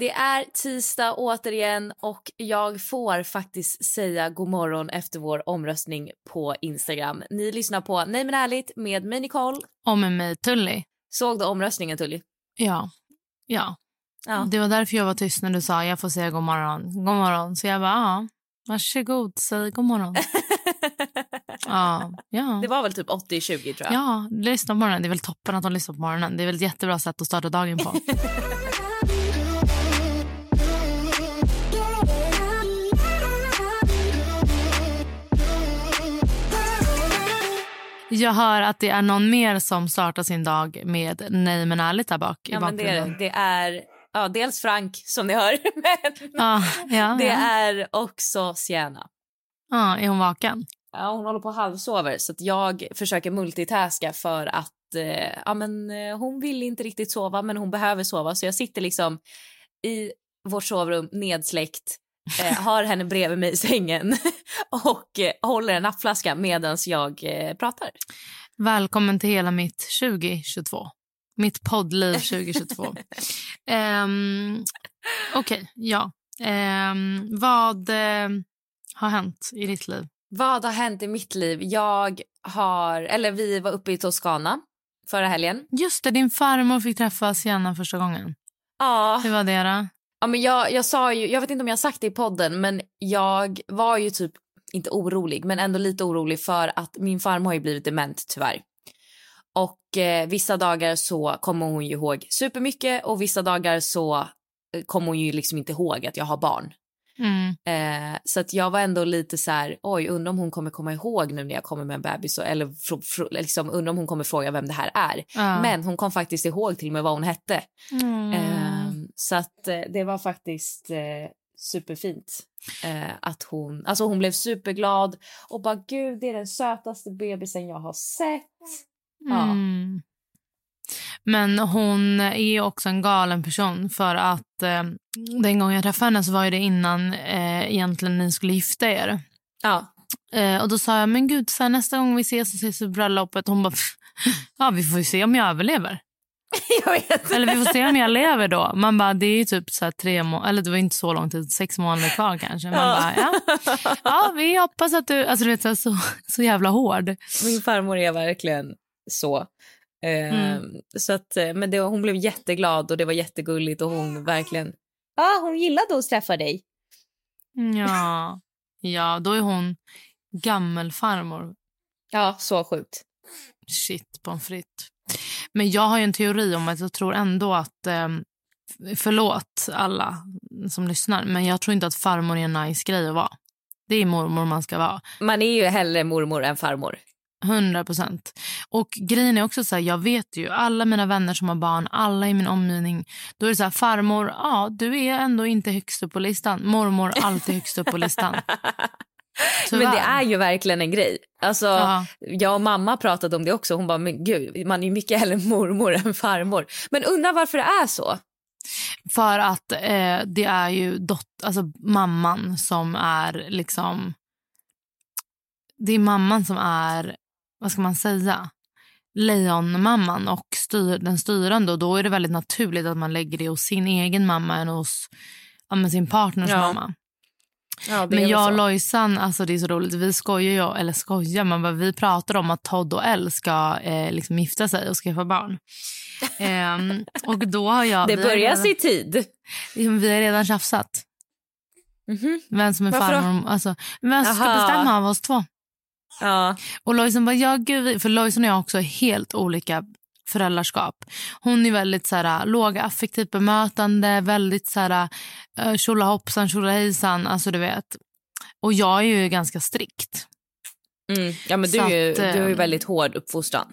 Det är tisdag återigen och jag får faktiskt säga god morgon efter vår omröstning på Instagram. Ni lyssnar på Nej men ärligt med mig Nicole. Och med mig Tully. Såg du omröstningen Tully? Ja. Ja. Ja. Det var därför jag var tyst när du sa jag får säga god morgon. God morgon. Så jag bara, ja. Varsågod, säg god morgon. ja. ja. Det var väl typ 80-20 tror jag. Ja, lyssna på morgonen. Det är väl toppen att de lyssnar på morgonen. Det är väl ett jättebra sätt att starta dagen på. Jag hör att det är någon mer som startar sin dag med nej men ärligt där bak i Ja, men det, är, bakgrunden. det är ja, dels Frank som ni hör men Ja, ja, det är också Sienna. ja, är hon vaken? Ja, hon håller på och halvsover så att jag försöker multitaska för att eh, ja, men, eh, hon vill inte riktigt sova men hon behöver sova så jag sitter liksom i vårt sovrum nedsläckt eh, har henne bredvid mig i sängen och eh, håller en nappflaska medan jag eh, pratar. Välkommen till hela mitt 2022. Mitt poddliv 2022. um, Okej, ja. Ehm, vad har hänt i ditt liv? Vad har hänt i mitt liv? Jag har, eller vi var uppe i Toscana förra helgen. Just det, din farmor fick träffa Sienna första gången. Ja, Hur var det då? Ja, men jag, jag sa ju, jag vet inte om jag har sagt det i podden, men jag var ju typ inte orolig, men ändå lite orolig för att min farmor har ju blivit dement tyvärr. Och eh, vissa dagar så kommer hon ju ihåg supermycket och vissa dagar så eh, kommer hon ju liksom inte ihåg att jag har barn. Mm. Eh, så att jag var ändå lite så här, oj, undrar om hon kommer komma ihåg nu när jag kommer med en bebis och, eller liksom, undrar om hon kommer fråga vem det här är. Ja. Men hon kom faktiskt ihåg till och med vad hon hette. Mm. Ehm, så att eh, det var faktiskt eh, superfint. Eh, att hon, alltså hon blev superglad och bara gud det är den sötaste bebisen jag har sett. Ja. Mm. Men hon är också en galen person för att eh, den gången jag träffade henne så var ju det innan eh, egentligen ni skulle gifta er. Ja. Eh, och då sa jag, men gud, så här, nästa gång vi ses så ses vi på bröllopet. Hon bara, ja vi får se om jag överlever. jag vet. Eller vi får se om jag lever då. Man bara, det är ju typ så tre månader, eller det var inte så lång tid, sex månader kvar kanske. Man bara, ja. ja, vi hoppas att du, alltså du vet så, så, jävla hård. Min farmor är verkligen så. Ehm, Mm. så att, eh, men det, hon blev jätteglad och det var jättegulligt och hon verkligen... Ja, hon gillade att träffa dig. Ja, ja då är hon gammelfarmor. Ja, så sjukt. Shit, pommes frites. Men jag har ju en teori om att jag tror ändå att... Eh, förlåt alla som lyssnar, men jag tror inte att farmor är en nice grej att vara. Det är mormor man ska vara. Man är ju hellre mormor än farmor. 100 procent. Och grejen är också så här, jag vet ju, alla mina vänner som har barn, alla i min omgivning, då är det så här, farmor, ja, du är ändå inte högst upp på listan. Mormor, alltid högst upp på listan. Men det Tyvärr. är ju verkligen en grej. Alltså, Ja. Jag och mamma pratade om det också. Hon bara, men gud, man är mycket hellre mormor än farmor. Men undrar varför det är så? För att eh, det är ju dot, alltså mamman som är liksom... Det är mamman som är, vad ska man säga, lejonmamman och styr, den styrande. Och då är det väldigt naturligt att man lägger det hos sin egen mamma än hos ja, sin partners Ja. mamma. Ja, Men jag och. Lojsan, alltså det är så roligt. Vi skojar ju, eller skojar, men vi pratar om att Todd och Elle ska eh, liksom gifta sig och skaffa barn. Ehm, och då har jag... Det börjar redan, i tid. Vi har redan tjafsat. Mhm. Vem som är Varför farmor. Alltså, vem som ska bestämma av oss två. Ja. Och Lojsan bara, ja gud, för Lojsan och jag också helt olika föräldraskap. Hon är väldigt så här, lågaffektivt bemötande, väldigt så här uh, tjolahoppsan, tjolahejsan, alltså du vet. Och jag är ju ganska strikt. Mm. ja, men du, är ju, att, du har ju eh, väldigt hård uppfostran.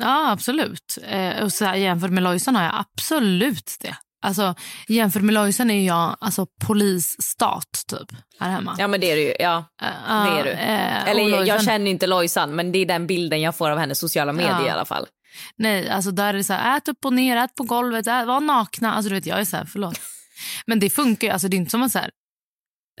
Ja, absolut. Eh, och så här, jämfört med Lojsan har jag absolut det. Alltså, jämfört med Lojsan är jag alltså, polisstat typ här hemma. Ja, men det är du ju. Ja. Eh, det är du. eh, Eller jag, jag känner inte Lojsan, men det är den bilden jag får av hennes sociala medier Ja. i alla fall. Nej, alltså där är det så här, ät upp och ner, ät på golvet, ät, var nakna. Alltså du vet, jag är så här, förlåt. Men det funkar ju, alltså det är inte som att så här,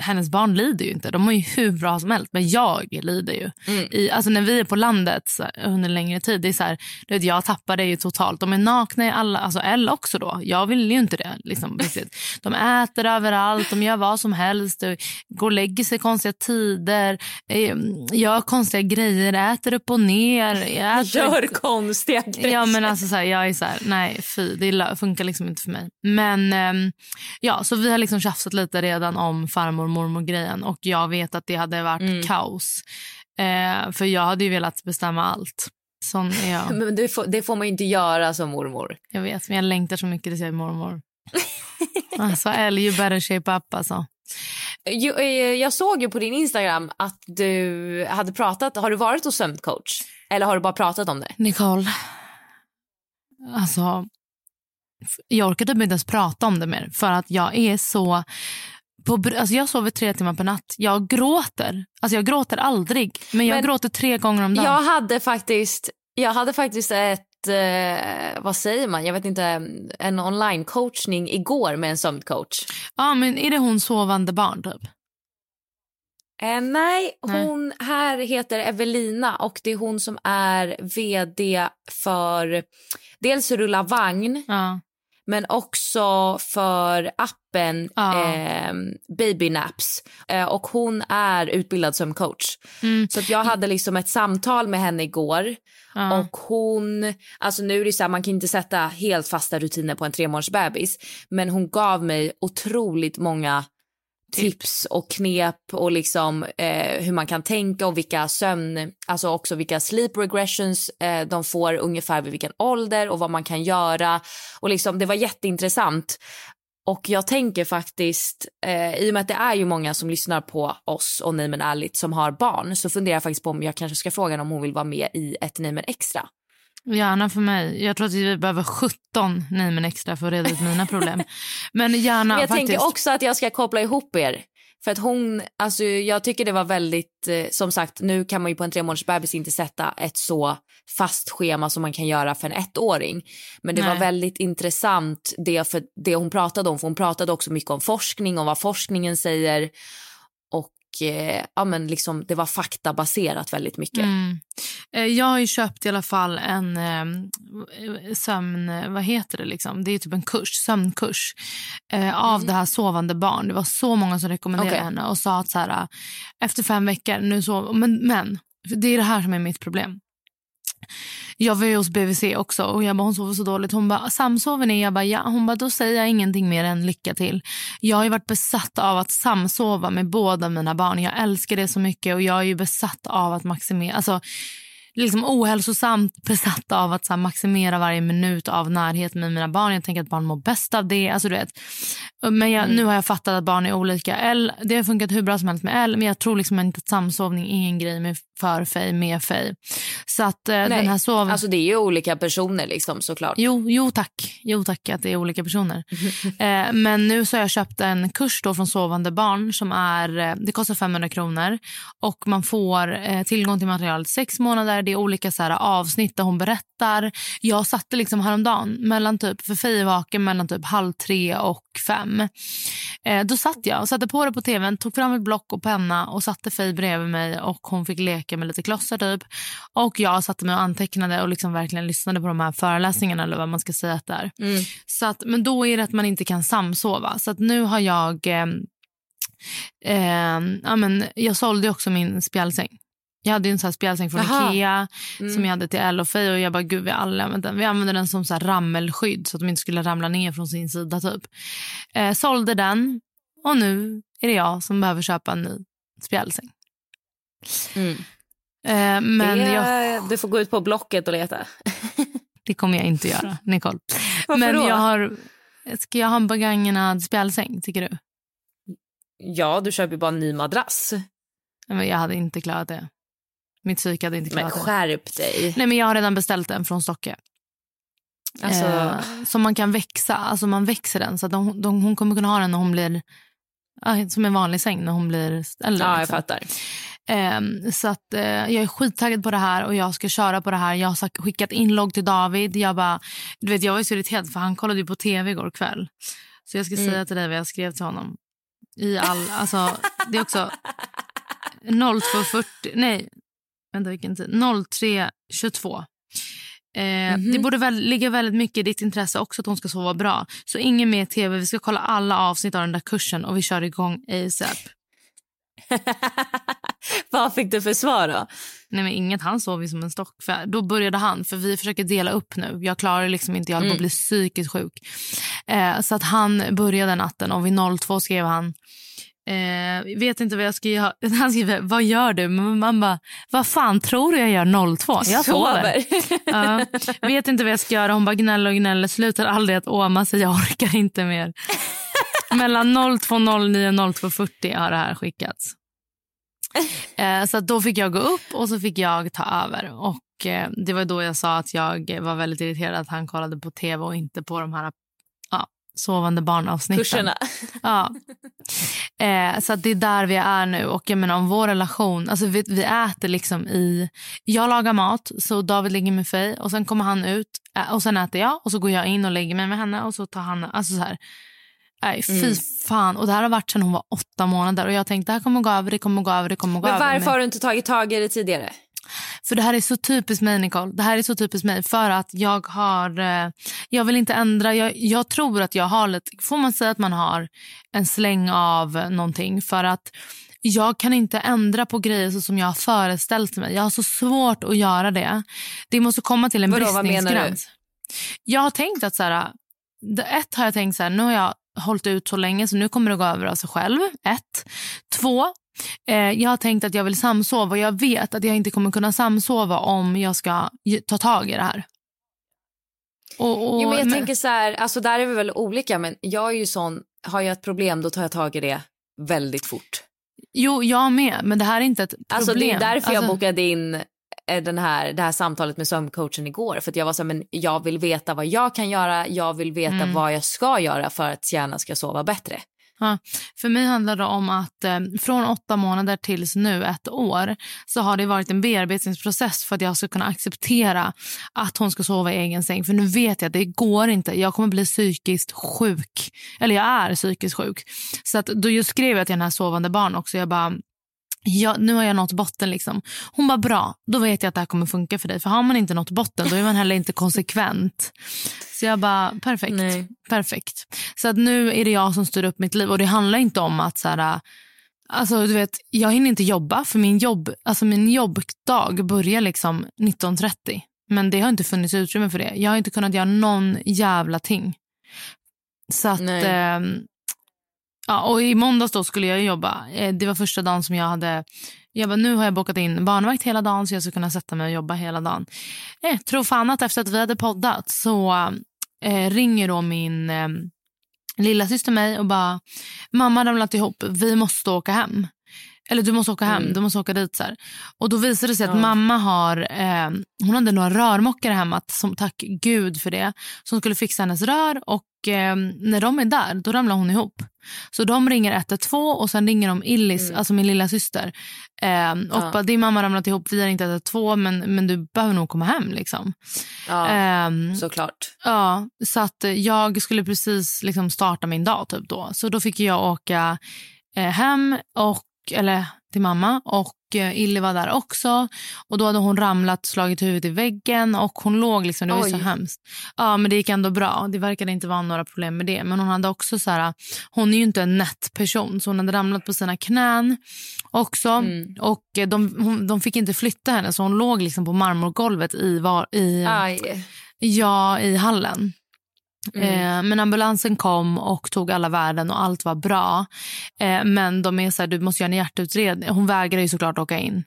hennes barn lider ju inte. De har ju hur bra som helst. Men jag lider ju. Mm. I, alltså när vi är på landet så, under längre tid, det är så här, du vet, jag tappar det ju totalt. De är nakna i alla, alltså Elle också då. Jag vill ju inte det. Liksom, riktigt. De äter överallt, de gör vad som helst. Går och lägger sig konstiga tider, eh, gör konstiga grejer, äter upp och ner. Äter, Gör konstiga grejer. Ja, men alltså så här, jag är så här, nej fy, det funkar liksom inte för mig. Men ehm, ja, så vi har liksom tjafsat lite redan om farmor mormor grejen och jag vet att det hade varit Mm. kaos. Eh, för jag hade ju velat bestämma allt. Sån är jag. Men det får, det får man inte göra som mormor. Jag vet, men jag längtar så mycket till att se mormor. alltså Elle, you better shape up alltså. Eh, Jag såg ju på din Instagram att du hade pratat. Har du varit hos sömncoach? Eller har du bara pratat om det? Nicole, alltså jag orkar typ inte ens prata om det mer för att jag är så på, alltså jag sover tre timmar per natt. Jag gråter. Alltså jag gråter aldrig, men jag Men- gråter tre gånger om dagen. Jag hade faktiskt, jag hade faktiskt ett, eh, vad säger man, jag vet inte, en online coachning igår med en sömncoach. Ja, men är det hon sovande barn typ? Eh, nej, Nej. hon här heter Evelina och det är hon som är vd för dels Rulla vagn Ja. Men också för appen Ja. eh, Baby Naps. Eh, och hon är utbildad som coach. Mm. Så jag hade liksom ett samtal med henne igår Ja. och hon, alltså nu är det så här, man kan inte sätta helt fasta rutiner på en tre månaders bebis, men hon gav mig otroligt många Typ. tips och knep och liksom eh, hur man kan tänka och vilka sömn, alltså också vilka sleep regressions eh, de får ungefär vid vilken ålder och vad man kan göra och liksom det var jätteintressant. Och jag tänker faktiskt, eh, i och med att det är ju många som lyssnar på oss och Nej men ärligt som har barn så funderar jag faktiskt på om jag kanske ska fråga om hon vill vara med i ett Nej men extra. Gärna för mig. Jag tror att vi behöver 17 nej men extra för att reda ut mina problem. Men gärna Men jag faktiskt. tänker också att jag ska koppla ihop er. För att hon, alltså jag tycker det var väldigt, eh, som sagt nu kan man ju på en tre månaders bebis inte sätta ett så fast schema som man kan göra för en ettåring. Men det var Nej. väldigt intressant det, för det hon pratade om, för hon pratade också mycket om forskning och vad forskningen säger. Och eh, ja men liksom det var faktabaserat väldigt mycket. Mm. Eh, Jag har köpt i alla fall en eh, sömn... Vad heter det? liksom? Det är typ en kurs, sömnkurs eh, av det här sovande barn. Det var så många som rekommenderade Okej. henne och sa att så här, eh, efter fem veckor... Nu sov, men, men det är det här som är mitt problem. Jag var ju hos BVC också och jag bara, hon sover så dåligt. Hon bara, samsover ni? Jag bara, ja. Hon bara, då säger jag ingenting mer än lycka till. Jag har varit besatt av att samsova med båda mina barn. Jag älskar det så mycket och jag är ju besatt av att maximera, alltså liksom ohälsosamt besatt av att så maximera varje minut av närhet med mina barn. Jag tänker att barn mår bäst av det. Alltså, du vet. Men jag, nu har jag fattat att barn är olika. L, det har funkat hur bra som helst med L, men jag tror liksom inte att samsovning är en grej med för Fej, med Fej. Så att eh, den här sov... Alltså det är ju olika personer liksom såklart. Jo, jo tack. Jo tack att det är olika personer. eh, men nu så har jag köpt en kurs då från Sovande barn som är, eh, det kostar 500 kronor och man får eh, tillgång till materialet sex månader. Det är olika så här, avsnitt där hon berättar. Jag satte liksom häromdagen mellan typ, för är vaken mellan typ halv tre och fem. Eh, då satt jag och satte på det på tvn, tog fram ett block och penna och satte Faye bredvid mig och hon fick leka med lite klossar typ. Och jag satte mig och antecknade och liksom verkligen lyssnade på de här föreläsningarna eller vad man ska säga att det är. Mm. Så att, men då är det att man inte kan samsova. Så att nu har jag eh, Eh, ja, men jag sålde också min spjälsäng. Jag hade en sån här spjälsäng från Jaha. Ikea Mm. som jag hade till Elle och och jag bara gud vi använt den. Vi använde den som så här rammelskydd så att de inte skulle ramla ner från sin sida typ. Eh, sålde den och nu är det jag som behöver köpa en ny spjälsäng. Mm. Eh, men det, jag, Du får gå ut på Blocket och leta. det kommer jag inte göra, Nicole. Varför men då? jag har, ska jag ha en begagnad spjälsäng tycker du? Ja, du köper ju bara en ny madrass. Men jag hade inte klarat det. Mitt psyke hade inte Men klarat det. skärp dig. Nej, men jag har redan beställt den från Stocke. Alltså, Eh, som man kan växa. Alltså man växer den. Så de, de, hon kommer kunna ha den när hon blir som en vanlig säng när hon blir äldre. ja, jag liksom. fattar. Ehm, så att, eh, jag är skittaggad på det här och jag ska köra på det här. Jag har skickat inlogg till David. Jag, bara, du vet, jag var så irriterad för han kollade ju på tv igår kväll. Så jag ska Mm. säga till dig vad jag skrev till honom. I all, alltså, det är också 02.40, nej, vänta vilken tid, 03.22. Eh, Mhm. Det borde väl ligga väldigt mycket i ditt intresse också att hon ska sova bra. Så ingen mer tv, vi ska kolla alla avsnitt av den där kursen och vi kör igång ASAP. Vad fick du för svar då? Nej men inget, han sov ju som en stock. För då började han, för vi försöker dela upp nu. Jag klarar liksom inte, jag håller på att bli psykiskt sjuk. Eh, så att han började natten och vid 02 skrev han Eh, vet inte vad jag ska göra. Han skriver, vad gör du? Men man bara, vad fan tror du jag gör 02? Jag sover. Ja. vet inte vad jag ska göra. Hon bara gnäller och gnäller. Slutar aldrig att åma sig. Jag orkar inte mer. Mellan 02.09 och 02.40 har det här skickats. Eh, så då fick jag gå upp och så fick jag ta över. Och eh, Det var då jag sa att jag var väldigt irriterad att han kollade på tv och inte på de här sovande barnavsnitten. Kurserna. Ja. Eh, så att det är där vi är nu. Och jag menar om vår relation, alltså vi, vi äter liksom i... Jag lagar mat, så David ligger med Faye och sen kommer han ut och sen äter jag och så går jag in och lägger mig med henne och så tar han... Alltså så här. Nej, fy Mm. fan. Och det här har varit sedan hon var åtta månader och jag tänkte det här kommer gå över, det kommer gå över, det kommer gå Men över. varför har du inte tagit tag i det tidigare? För det här är så typiskt mig, Nicole. Det här är så typiskt mig för att jag har... Eh, jag vill inte ändra. Jag, jag tror att jag har lite... Får man säga att man har en släng av någonting? För att jag kan inte ändra på grejer så som jag har föreställt mig. Jag har så svårt att göra det. Det måste komma till en Vadå, bristningsgräns. Jag har tänkt att så här, ett har jag tänkt så här, nu har jag hållit ut så länge så nu kommer det gå över av sig själv. Ett. Två, jag har tänkt att jag vill samsova och jag vet att jag inte kommer kunna samsova om jag ska ta tag i det här. Och, och, Jo, men jag tänker så här, alltså där är vi väl olika men jag är ju sån, har jag ett problem då tar jag tag i det väldigt fort. jo, jag med, men det här är inte ett problem. Alltså det är därför jag Alltså, bokade in eh, den här, det här samtalet med sömncoachen igår. För att jag var så här, men jag vill veta vad jag kan göra, jag vill veta Mm. vad jag ska göra för att hjärnan ska sova bättre. Ja, för mig handlar det om att eh, från åtta månader tills nu ett år så har det varit en bearbetningsprocess för att jag ska kunna acceptera att hon ska sova i egen säng. För nu vet jag att det går inte. Jag kommer bli psykiskt sjuk. Eller jag är psykiskt sjuk. Så att då just skrev jag till den här sovande barn också. Jag bara, ja, nu har jag nått botten. Liksom. Hon bara, bra. Då vet jag att det här kommer funka för dig. För har man inte nått botten då är man heller inte konsekvent. Så jag bara, perfekt. Nej. Perfekt. Så att nu är det jag som styr upp mitt liv. Och det handlar inte om att så här, alltså, du vet, jag hinner inte jobba för min, jobb, alltså, min jobbdag börjar liksom 19.30. Men det har inte funnits utrymme för det. Jag har inte kunnat göra någon jävla ting. Så att... Nej ja, och I måndags då skulle jag jobba. Eh, det var första dagen som jag hade... Jag bara, nu har jag bokat in barnvakt hela dagen så jag ska kunna sätta mig och jobba hela dagen. Eh, tro fan att efter att vi hade poddat så eh, ringer då min eh, lilla syster mig och bara mamma har ramlat ihop, vi måste åka hem. Eller du måste åka hem, Mm. du måste åka dit. Så här. Och då visade det sig att Ja. mamma har, eh, hon hade några rörmokare hemma, som, tack gud för det, som skulle fixa hennes rör och eh, när de är där då ramlar hon ihop. Så de ringer 112 och sen ringer de Illis, Mm. alltså min lilla syster. Eh, och Ja. bara, din mamma har ramlat ihop, vi har inte 112 men, men du behöver nog komma hem. Liksom. Ja, Ehm, såklart. Ja, så att eh, jag skulle precis liksom starta min dag typ då. Så då fick jag åka eh, hem och, eller till mamma och eh, Illy var där också. Och Då hade hon ramlat slagit huvudet i väggen och hon låg liksom, det var så hemskt. Ja, men det gick ändå bra. Det verkade inte vara några problem med det. Men hon hade också så här, hon är ju inte en nätt person så hon hade ramlat på sina knän också. Mm. Och eh, de, hon, de fick inte flytta henne så hon låg liksom på marmorgolvet i, var, i, ja, i hallen. Mm. Eh, men ambulansen kom och tog alla värden och allt var bra. Eh, men de är så här, du måste göra en hjärtutredning. Hon vägrar ju såklart åka in.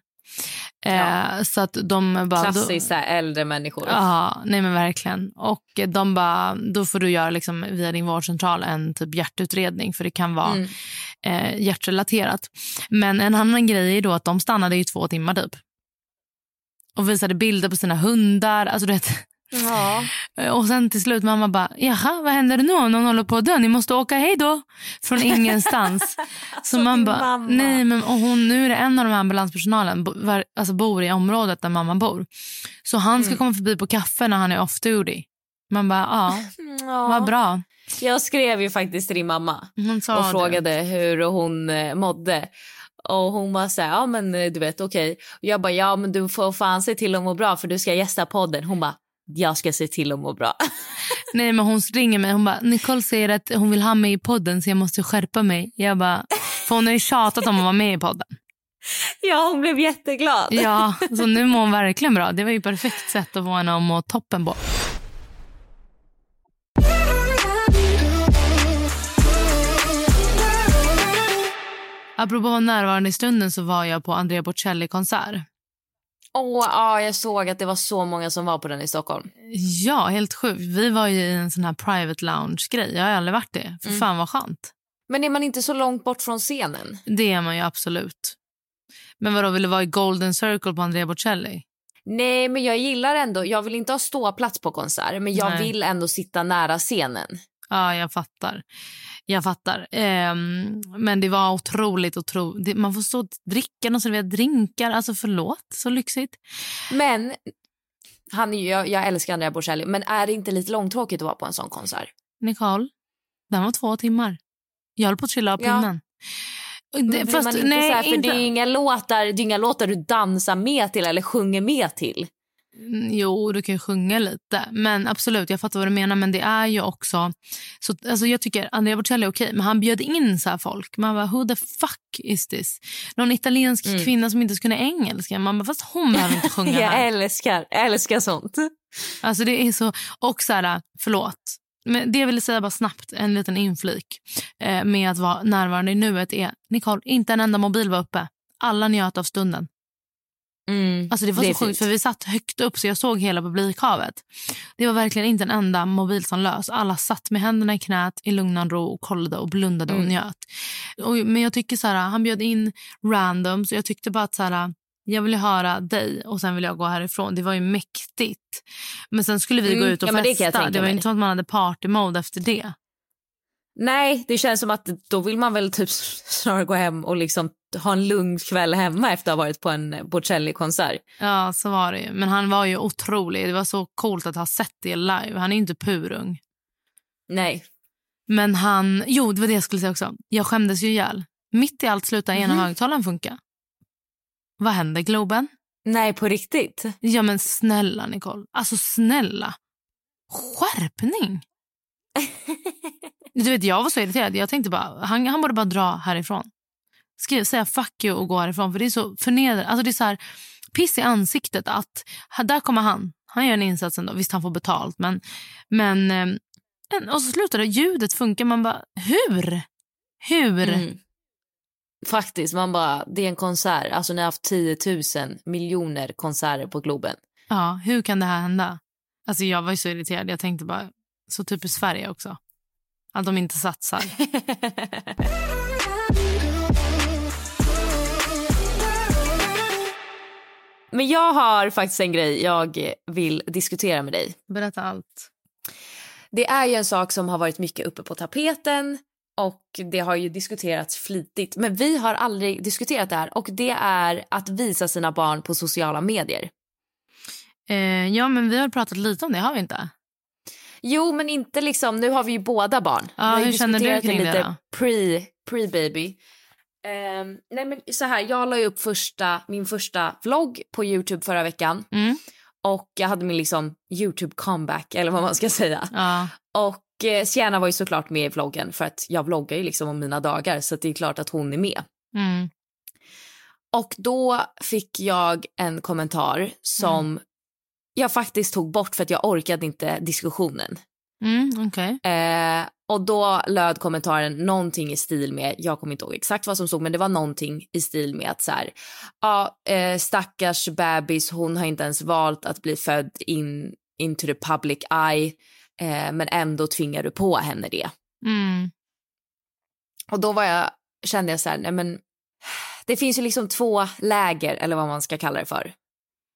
Eh, ja. Så att de bara, Klassiskt äldre människor. Ja, nej men verkligen. Och de bara, då får du göra liksom via din vårdcentral en typ hjärtutredning för det kan vara mm. eh, hjärtrelaterat. Men en annan grej är då att de stannade i två timmar typ. Och visade bilder på sina hundar. Alltså du vet, Ja. Och sen till slut mamma bara, jaha vad händer nu om någon håller på att dö? Ni måste åka hej då. Från ingenstans. så man bara, nej men och hon, nu är det en av de här ambulanspersonalen, bo, alltså bor i området där mamma bor. Så han ska mm. komma förbi på kaffe när han är off duty. Man bara, ja, ja. vad bra. Jag skrev ju faktiskt till din mamma och frågade det. hur hon eh, mådde. Och hon var så här, ja men eh, du vet okej. Okay. Jag bara, ja men du får fan se till att må bra för du ska gästa podden. Hon bara, jag ska se till att må bra. Nej men hon ringer mig hon bara Nicole säger att hon vill ha mig i podden så jag måste skärpa mig. Jag bara, för hon har ju tjatat om att vara med i podden. Ja hon blev jätteglad. Ja så nu mår hon verkligen bra. Det var ju perfekt sätt att få henne att må toppen på. Apropå närvarande i stunden så var jag på Andrea Bocelli-konsert. Åh, ja, jag såg att det var så många som var på den i Stockholm. Ja, helt sjukt. Vi var ju i en sån här private lounge-grej. Jag har aldrig varit det. För mm. fan vad skönt. Men är man inte så långt bort från scenen? Det är man ju absolut. Men vadå, vill du vara i Golden Circle på Andrea Bocelli? Nej, men jag gillar ändå, jag vill inte ha ståplats på konsert, men jag Nej. vill ändå sitta nära scenen. Ja, jag fattar. Jag fattar. Um, men det var otroligt, otroligt. Man får stå och dricka och servera drinkar. Alltså förlåt, så lyxigt. Men, han, jag, jag älskar Andrea Bocelli, men är det inte lite långtråkigt att vara på en sån konsert? Nicole, den var två timmar. Jag höll på att trilla av pinnen. Ja. Det, fast, nej, här, för inte... det, är inga låtar, det är inga låtar du dansar med till eller sjunger med till. Mm, jo, du kan sjunga lite. Men absolut, jag fattar vad du menar. Men det är ju också... Så, alltså jag tycker Andrea Bocelli är okej, men han bjöd in så folk. Man bara, who the fuck is this? Någon italiensk mm. kvinna som inte kunde engelska. Man bara, fast hon behöver inte sjunga Jag här. älskar, älskar sånt. Alltså det är så... Och så här, förlåt. Men det jag ville säga bara snabbt, en liten inflik eh, med att vara närvarande i nuet är, Nicole, inte en enda mobil var uppe. Alla njöt av stunden. Mm, alltså det var det så sjukt för vi satt högt upp så jag såg hela publikhavet. Det var verkligen inte en enda mobil som lös. Alla satt med händerna i knät i lugn ro och kollade och blundade mm. och njöt. Och, men jag tycker så här, han bjöd in random så jag tyckte bara att så här, jag vill höra dig och sen vill jag gå härifrån. Det var ju mäktigt. Men sen skulle vi mm, gå ut och ja, festa. Det, det var inte som att man hade party mode efter det. Nej, det känns som att då vill man väl typ snarare gå hem och liksom ha en lugn kväll hemma efter att ha varit på en Bocelli-konsert. Ja, så var det ju. Men han var ju otrolig. Det var så coolt att ha sett det live. Han är inte purung. Nej. Men han... Jo, det var det jag skulle säga också. Jag skämdes ju ihjäl. Mitt i allt slutade ena mm. högtalaren funka. Vad hände, Globen? Nej, på riktigt? Ja, men snälla, Nicole. Alltså, snälla. Skärpning! du vet, jag var så irriterad. Jag tänkte bara, han, han borde bara dra härifrån. Skriv, säga fuck you och gå härifrån. För det är så förnedrande. Alltså det är så här, piss i ansiktet att där kommer han. Han gör en insats ändå. Visst, han får betalt. Men, men eh, och så slutar det. Ljudet funkar. Man bara, hur? Hur? Mm. Faktiskt, man bara, det är en konsert. Alltså ni har haft 10 000 miljoner konserter på Globen. Ja, hur kan det här hända? Alltså jag var så irriterad. Jag tänkte bara, så typiskt Sverige också. Att de inte satsar. Men jag har faktiskt en grej jag vill diskutera med dig. Berätta allt. Det är ju en sak som har varit mycket uppe på tapeten och det har ju diskuterats flitigt. Men vi har aldrig diskuterat det här och det är att visa sina barn på sociala medier. Eh, ja, men vi har pratat lite om det, har vi inte? Jo, men inte liksom, nu har vi ju båda barn. Ja, hur känner du kring det då? Pre, pre-baby. Ehm, nej men så här, jag la ju upp första, min första vlogg på Youtube förra veckan. Mm. Och jag hade min liksom Youtube comeback eller vad man ska säga. Ja. Och eh, Sienna var ju såklart med i vloggen för att jag vloggar ju liksom om mina dagar så det är klart att hon är med. Mm. Och då fick jag en kommentar som Mm. Jag faktiskt tog bort för att jag orkade inte diskussionen. Mm, okej. Eh, och då löd kommentaren någonting i stil med, jag kommer inte ihåg exakt vad som stod, men det var någonting i stil med att så här, ja, eh, stackars bebis, hon har inte ens valt att bli född in into the public eye, eh, men ändå tvingar du på henne det. Mm. Och då var jag, kände jag så här, nej men det finns ju liksom två läger, eller vad man ska kalla det för,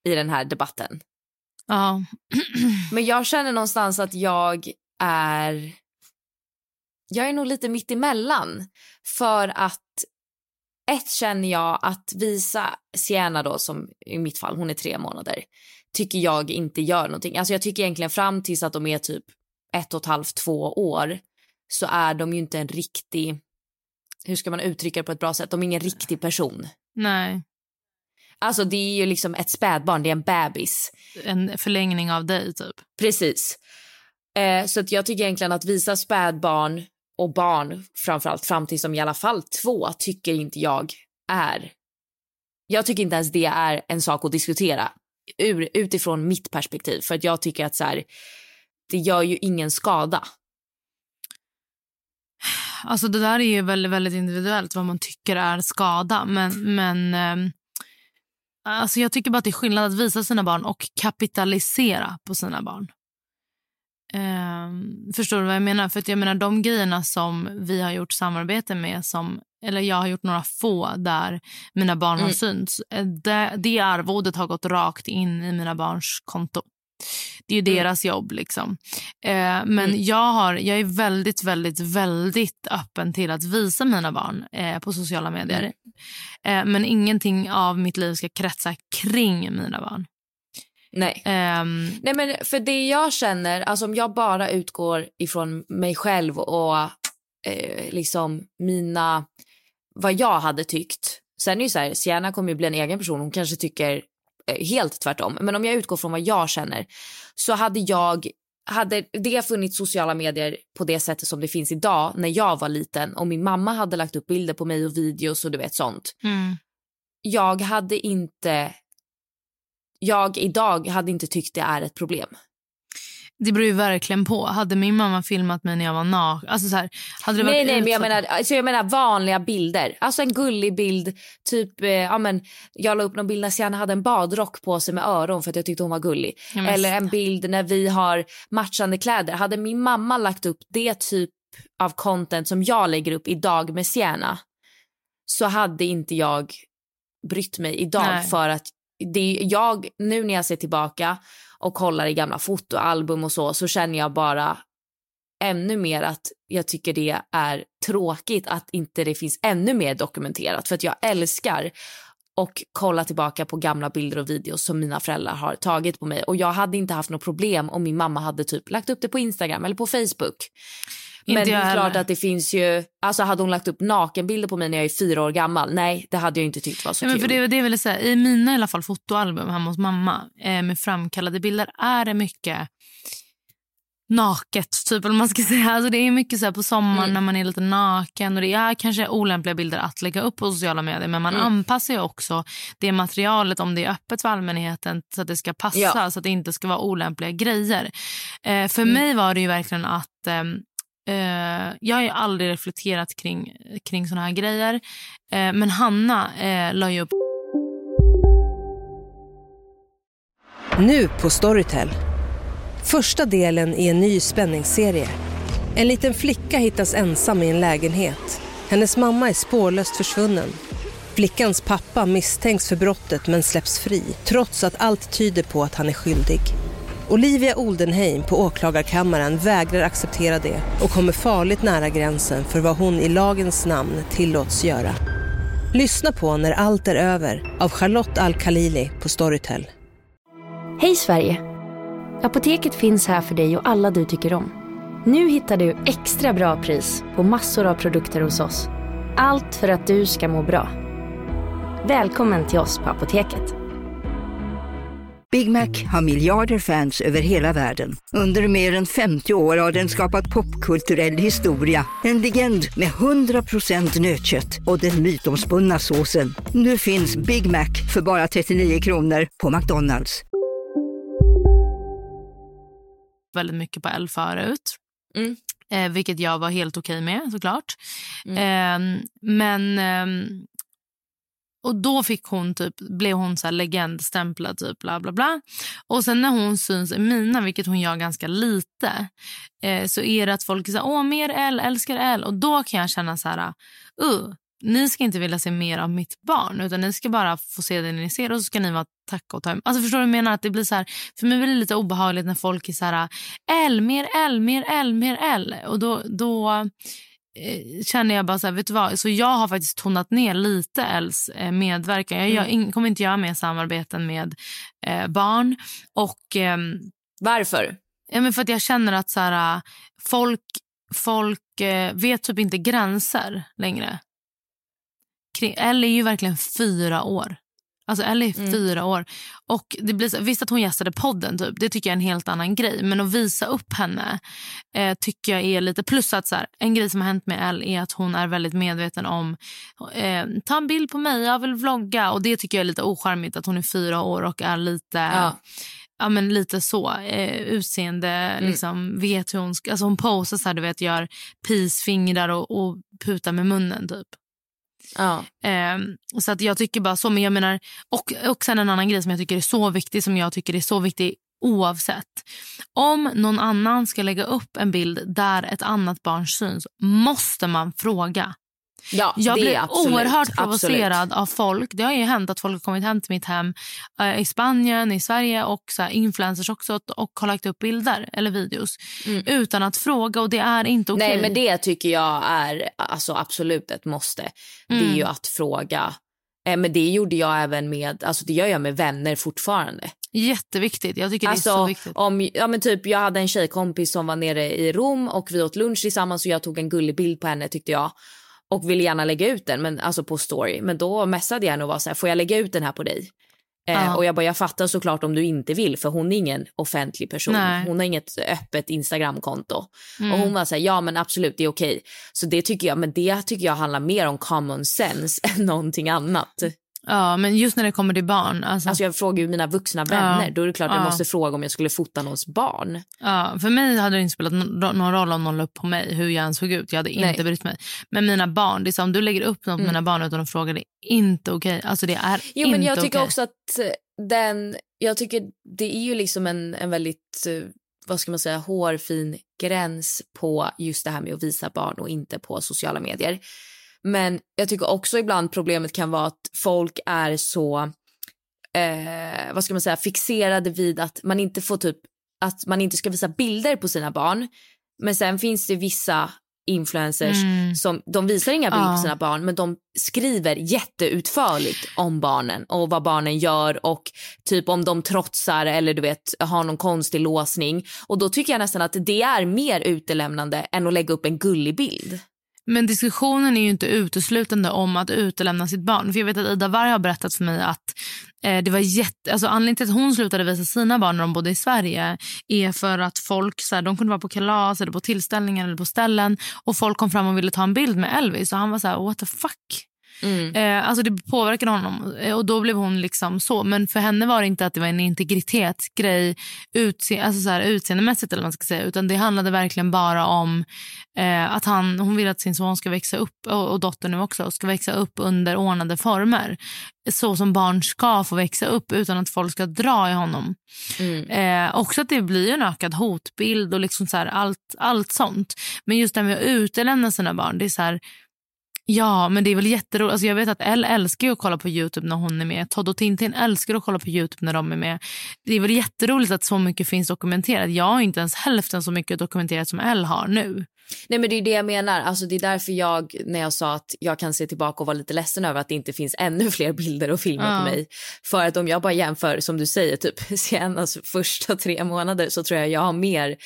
i den här debatten. Ja. Men jag känner någonstans att jag är... Jag är nog lite mitt emellan. För att ett känner jag att visa Sienna då, som i mitt fall, hon är tre månader, tycker jag inte gör någonting. Alltså jag tycker egentligen fram tills att de är typ ett och ett halvt, två år så är de ju inte en riktig, hur ska man uttrycka det på ett bra sätt, de är ingen riktig person. Nej. Alltså det är ju liksom ett spädbarn, det är en bebis. En förlängning av dig, typ. Precis. Eh, så att jag tycker egentligen att visa spädbarn och barn framförallt fram till som i alla fall två tycker inte jag är. Jag tycker inte ens det är en sak att diskutera ur, utifrån mitt perspektiv för att jag tycker att så här, det gör ju ingen skada. Alltså det där är ju väldigt, väldigt individuellt vad man tycker är skada. Men, men ehm, alltså jag tycker bara att det är skillnad att visa sina barn och kapitalisera på sina barn. Ehm, förstår du vad jag menar? För jag menar de grejerna som vi har gjort samarbete med som eller jag har gjort några få där mina barn har Mm. synts. Eh, Det, det arvodet har gått rakt in i mina barns konto. Det är ju Mm. deras jobb. liksom. Eh, men Mm. jag, har, jag är väldigt, väldigt, väldigt öppen till att visa mina barn eh, på sociala medier. Mm. Eh, men ingenting av mitt liv ska kretsa kring mina barn. Nej. Ehm, Nej men för det jag känner, alltså om jag bara utgår ifrån mig själv och eh, liksom mina, vad jag hade tyckt. Sen är det ju så här, Sienna kommer ju bli en egen person, hon kanske tycker helt tvärtom. Men om jag utgår från vad jag känner så hade jag, hade det funnits sociala medier på det sättet som det finns idag när jag var liten och min mamma hade lagt upp bilder på mig och videos och du vet sånt. mm, Jag hade inte, jag idag hade inte tyckt det är ett problem. Det beror ju verkligen på. Hade min mamma filmat mig när jag var naken... Alltså så här, hade det varit Nej, nej, men jag menar, alltså jag menar vanliga bilder. Alltså en gullig bild. Typ, eh, ja, men, jag la upp någon bild när Sienna hade en badrock på sig med öron för att jag tyckte hon var gullig. Ja, men- Eller en bild när vi har matchande kläder. Hade min mamma lagt upp det typ av content som jag lägger upp idag med Sienna så hade inte jag brytt mig idag Nej. för att det är jag nu när jag ser tillbaka och kollar i gamla fotoalbum och så så känner jag bara ännu mer att jag tycker det är tråkigt att inte det finns ännu mer dokumenterat för att jag älskar och kolla tillbaka på gamla bilder och videos som mina föräldrar har tagit på mig och jag hade inte haft något problem om min mamma hade typ lagt upp det på Instagram eller på Facebook. Men det är klart att det finns ju, alltså hade hon lagt upp nakenbilder på mig när jag är fyra år gammal, nej det hade jag inte tyckt var så men kul. för det, det vill säga, I mina i alla fall fotoalbum hemma hos mamma eh, med framkallade bilder är det mycket naket. Typ, eller man ska säga. Alltså, det är mycket så här på sommaren Mm. när man är lite naken. och Det är kanske olämpliga bilder att lägga upp på sociala medier. Men man Mm. anpassar ju också det materialet om det är öppet för allmänheten så att det ska passa. Ja. Så att det inte ska vara olämpliga grejer. Eh, för Mm. mig var det ju verkligen att ehm, Eh, jag har ju aldrig reflekterat kring, kring såna här grejer. Eh, men Hanna eh, la ju upp Nu på Storytel. Första delen i en ny spänningsserie. En liten flicka hittas ensam i en lägenhet. Hennes mamma är spårlöst försvunnen. Flickans pappa misstänks för brottet men släpps fri trots att allt tyder på att han är skyldig. Olivia Oldenheim på åklagarkammaren vägrar acceptera det och kommer farligt nära gränsen för vad hon i lagens namn tillåts göra. Lyssna på När allt är över av Charlotte Al-Khalili på Storytel. Hej Sverige! Apoteket finns här för dig och alla du tycker om. Nu hittar du extra bra pris på massor av produkter hos oss. Allt för att du ska må bra. Välkommen till oss på Apoteket. Big Mac har miljarder fans över hela världen. Under mer än 50 år har den skapat popkulturell historia. En legend med 100% nötkött och den mytomspunna såsen. Nu finns Big Mac för bara 39 kronor på McDonalds. väldigt mycket på L förut. Mm. Eh, vilket jag var helt okej med såklart. Mm. Eh, men... ehm, och då fick hon typ, blev hon så här legendstämplad, typ bla bla bla. Och sen när hon syns i mina, vilket hon gör ganska lite, eh, så är det att folk säger åh mer L, älskar L. Och då kan jag känna så här, uh, ni ska inte vilja se mer av mitt barn utan ni ska bara få se det ni ser och så ska ni vara tacka och ta emot. Alltså förstår du jag menar? Att det blir så här, för mig blir det lite obehagligt när folk är så här L, mer L, mer L, mer L. Och då, då känner jag bara så här, vet du vad? Så jag har faktiskt tonat ner lite Els eh, medverkan. Jag gör, in, kommer inte göra mer samarbeten med eh, barn. Och... ehm, Varför? Ja, men för att jag känner att så här, äh, folk, folk eh, vet typ inte gränser längre. Elle är ju verkligen fyra år. Alltså Elle är Mm. fyra år. Och det blir så, visst att hon gästade podden, typ, det tycker jag är en helt annan grej. Men att visa upp henne eh, tycker jag är lite... Plus att så här, en grej som har hänt med Elle är att hon är väldigt medveten om eh, ta en bild på mig, jag vill vlogga. Och Det tycker jag är lite ocharmigt att hon är fyra år och är lite... Ja. Ja, men lite så. Eh, utseende, liksom, vet hur hon ska... Alltså hon posar så här, du vet, gör peacefingrar och, och putar med munnen, typ. Ja. Ehm, så att jag tycker bara så. Men jag menar, och, och sen en annan grej som jag tycker är så viktig, som jag tycker är så viktig oavsett. Om någon annan ska lägga upp en bild där ett annat barn syns måste man fråga. Ja, Jag blir absolut, oerhört absolut. provocerad av folk. Det har ju hänt att folk har kommit hem till mitt hem eh, i Spanien, i Sverige och så här, influencers också och, har lagt upp bilder eller videos utan att fråga och det är inte okej. Mm. Nej, men det tycker jag är alltså, absolut ett måste. Det är Mm. ju att fråga. Eh, men det gjorde jag även med, alltså det gör jag med vänner fortfarande. Jätteviktigt. Jag tycker det är så Alltså, viktigt. om, ja, men typ, jag hade en tjejkompis som var nere i Rom och vi åt lunch tillsammans och jag tog en gullig bild på henne tyckte jag. Och ville gärna lägga ut den men, alltså på story. Men då messade jag henne och var så här, får jag lägga ut den här på dig? Eh. Och jag bara, jag fattar såklart om du inte vill för hon är ingen offentlig person. Nej. Hon har inget öppet Instagramkonto. Mm. Och hon var så här, ja men absolut det är okej. Så det tycker jag, men det tycker jag handlar mer om common sense än någonting annat. Ja, men just när det kommer till barn. Alltså, Alltså jag frågar ju mina vuxna vänner, Ja. då är det klart jag Ja. måste fråga om jag skulle fota någons barn. ja, för mig hade det inte spelat någon roll om någon la upp på mig hur jag såg ut. Jag hade inte Nej. brytt mig. Men mina barn, det är så, om du lägger upp något på mina barn utan att fråga, det är inte okej. Alltså det är Jo inte men jag tycker okej. också att eh, den, jag tycker det är ju liksom en, en väldigt, eh, vad ska man säga, hårfin gräns på just det här med att visa barn och inte på sociala medier. Men jag tycker också ibland problemet kan vara att folk är så, eh, vad ska man säga, fixerade vid att man inte får typ, att man inte ska visa bilder på sina barn. Men sen finns det vissa influencers Mm. som de visar inga bilder Ja. på sina barn men de skriver jätteutförligt om barnen och vad barnen gör och typ om de trotsar eller du vet har någon konstig låsning och då tycker jag nästan att det är mer utelämnande än att lägga upp en gullig bild. Men diskussionen är ju inte uteslutande om att utelämna sitt barn. För jag vet att Ida Warg har berättat för mig att eh, det var jätte... Alltså anledningen till att hon slutade visa sina barn när de bodde i Sverige är för att folk så här, de kunde vara på kalas eller på tillställningar eller på ställen och folk kom fram och ville ta en bild med Elvis och han var så här, what the fuck? Eh, alltså det påverkade honom eh, och då blev hon liksom så. Men för henne var det inte att det var en integritetsgrej utse alltså så här, utseendemässigt eller man ska säga. Utan det handlade verkligen bara om eh, att han, hon vill att sin son ska växa upp och, och dottern nu också ska växa upp under ordnade former. Så som barn ska få växa upp utan att folk ska dra i honom. Eh, också att det blir en ökad hotbild och liksom så här, allt, allt sånt. Men just det här med att utelämna sina barn, det är så här Ja, men det är väl jätteroligt. Alltså jag vet att Elle älskar ju att kolla på Youtube när hon är med. Todd och Tintin älskar att kolla på Youtube när de är med. Det är väl jätteroligt att så mycket finns dokumenterat. Jag har inte ens hälften så mycket dokumenterat som Elle har nu. Nej men det är det jag menar. Alltså det är därför jag när jag sa att jag kan se tillbaka och vara lite ledsen över att det inte finns ännu fler bilder och filmer Ja. på mig. För att om jag bara jämför som du säger typ senast första tre månader så tror jag jag har mer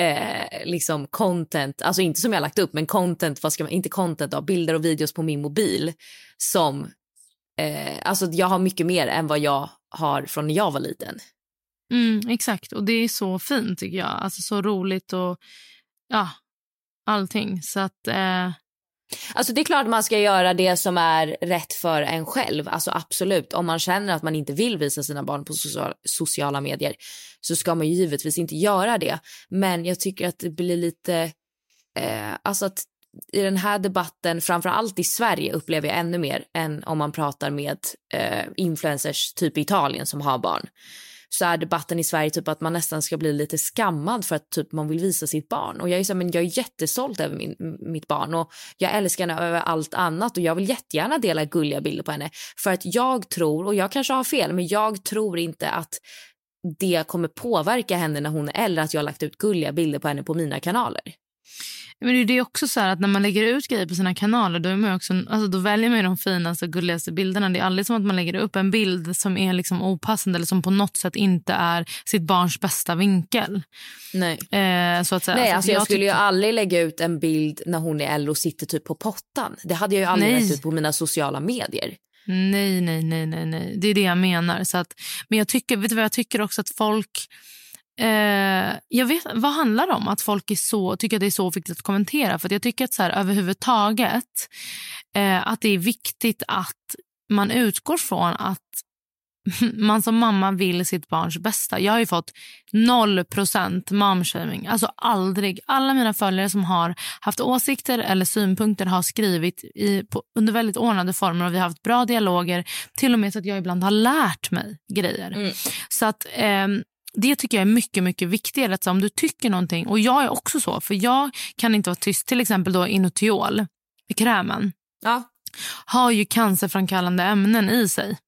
eh, liksom content, alltså inte som jag har lagt upp men content, vad ska man, inte content av bilder och videos på min mobil som eh, alltså jag har mycket mer än vad jag har från när jag var liten. Mm, exakt, och det är så fint tycker jag. Alltså så roligt och ja, allting. Så att... Eh, Alltså det är klart man ska göra det som är rätt för en själv. Alltså absolut. Om man känner att man inte vill visa sina barn på sociala medier så ska man givetvis inte göra det. Men jag tycker att det blir lite... Eh, alltså att i den här debatten, framför allt i Sverige upplever jag ännu mer än om man pratar med eh, influencers typ i Italien som har barn så är debatten i Sverige typ att man nästan ska bli lite skammad för att typ man vill visa sitt barn. Och jag är, så, här, men jag är jättestolt över min, mitt barn och jag älskar henne över allt annat och jag vill jättegärna dela gulliga bilder på henne. För att jag tror, och jag kanske har fel, men jag tror inte att det kommer påverka henne när hon är äldre att jag har lagt ut gulliga bilder på henne på mina kanaler. Men det är också så här att när man lägger ut grejer på sina kanaler då, är man också, alltså då väljer man ju de finaste och gulligaste bilderna. Det är aldrig som att man lägger upp en bild som är liksom opassande eller som på något sätt inte är sitt barns bästa vinkel. Nej. Eh, så att säga. Nej, Så att alltså jag, skulle ju aldrig lägga ut en bild när hon är äldre och sitter typ på pottan. Det hade jag ju aldrig Nej. lagt ut på mina sociala medier. Nej, nej, nej, nej, nej. Det är det jag menar. Så att, men jag tycker, vet du vad jag tycker också att folk... Eh, jag vet, vad handlar det om att folk är så, tycker att det är så viktigt att kommentera? För att jag tycker att så här, överhuvudtaget eh, att det är viktigt att man utgår från att man som mamma vill sitt barns bästa. Jag har ju fått 0% momshaming. Alltså aldrig. Alla mina följare som har haft åsikter eller synpunkter har skrivit i, på, under väldigt ordnade former och vi har haft bra dialoger. Till och med så att jag ibland har lärt mig grejer. Så att ehm, det tycker jag är mycket, mycket viktigare. Att så om du tycker någonting, och jag är också så, för jag kan inte vara tyst. Till exempel då Inotiol, i krämen, Ja. har ju cancerframkallande ämnen i sig.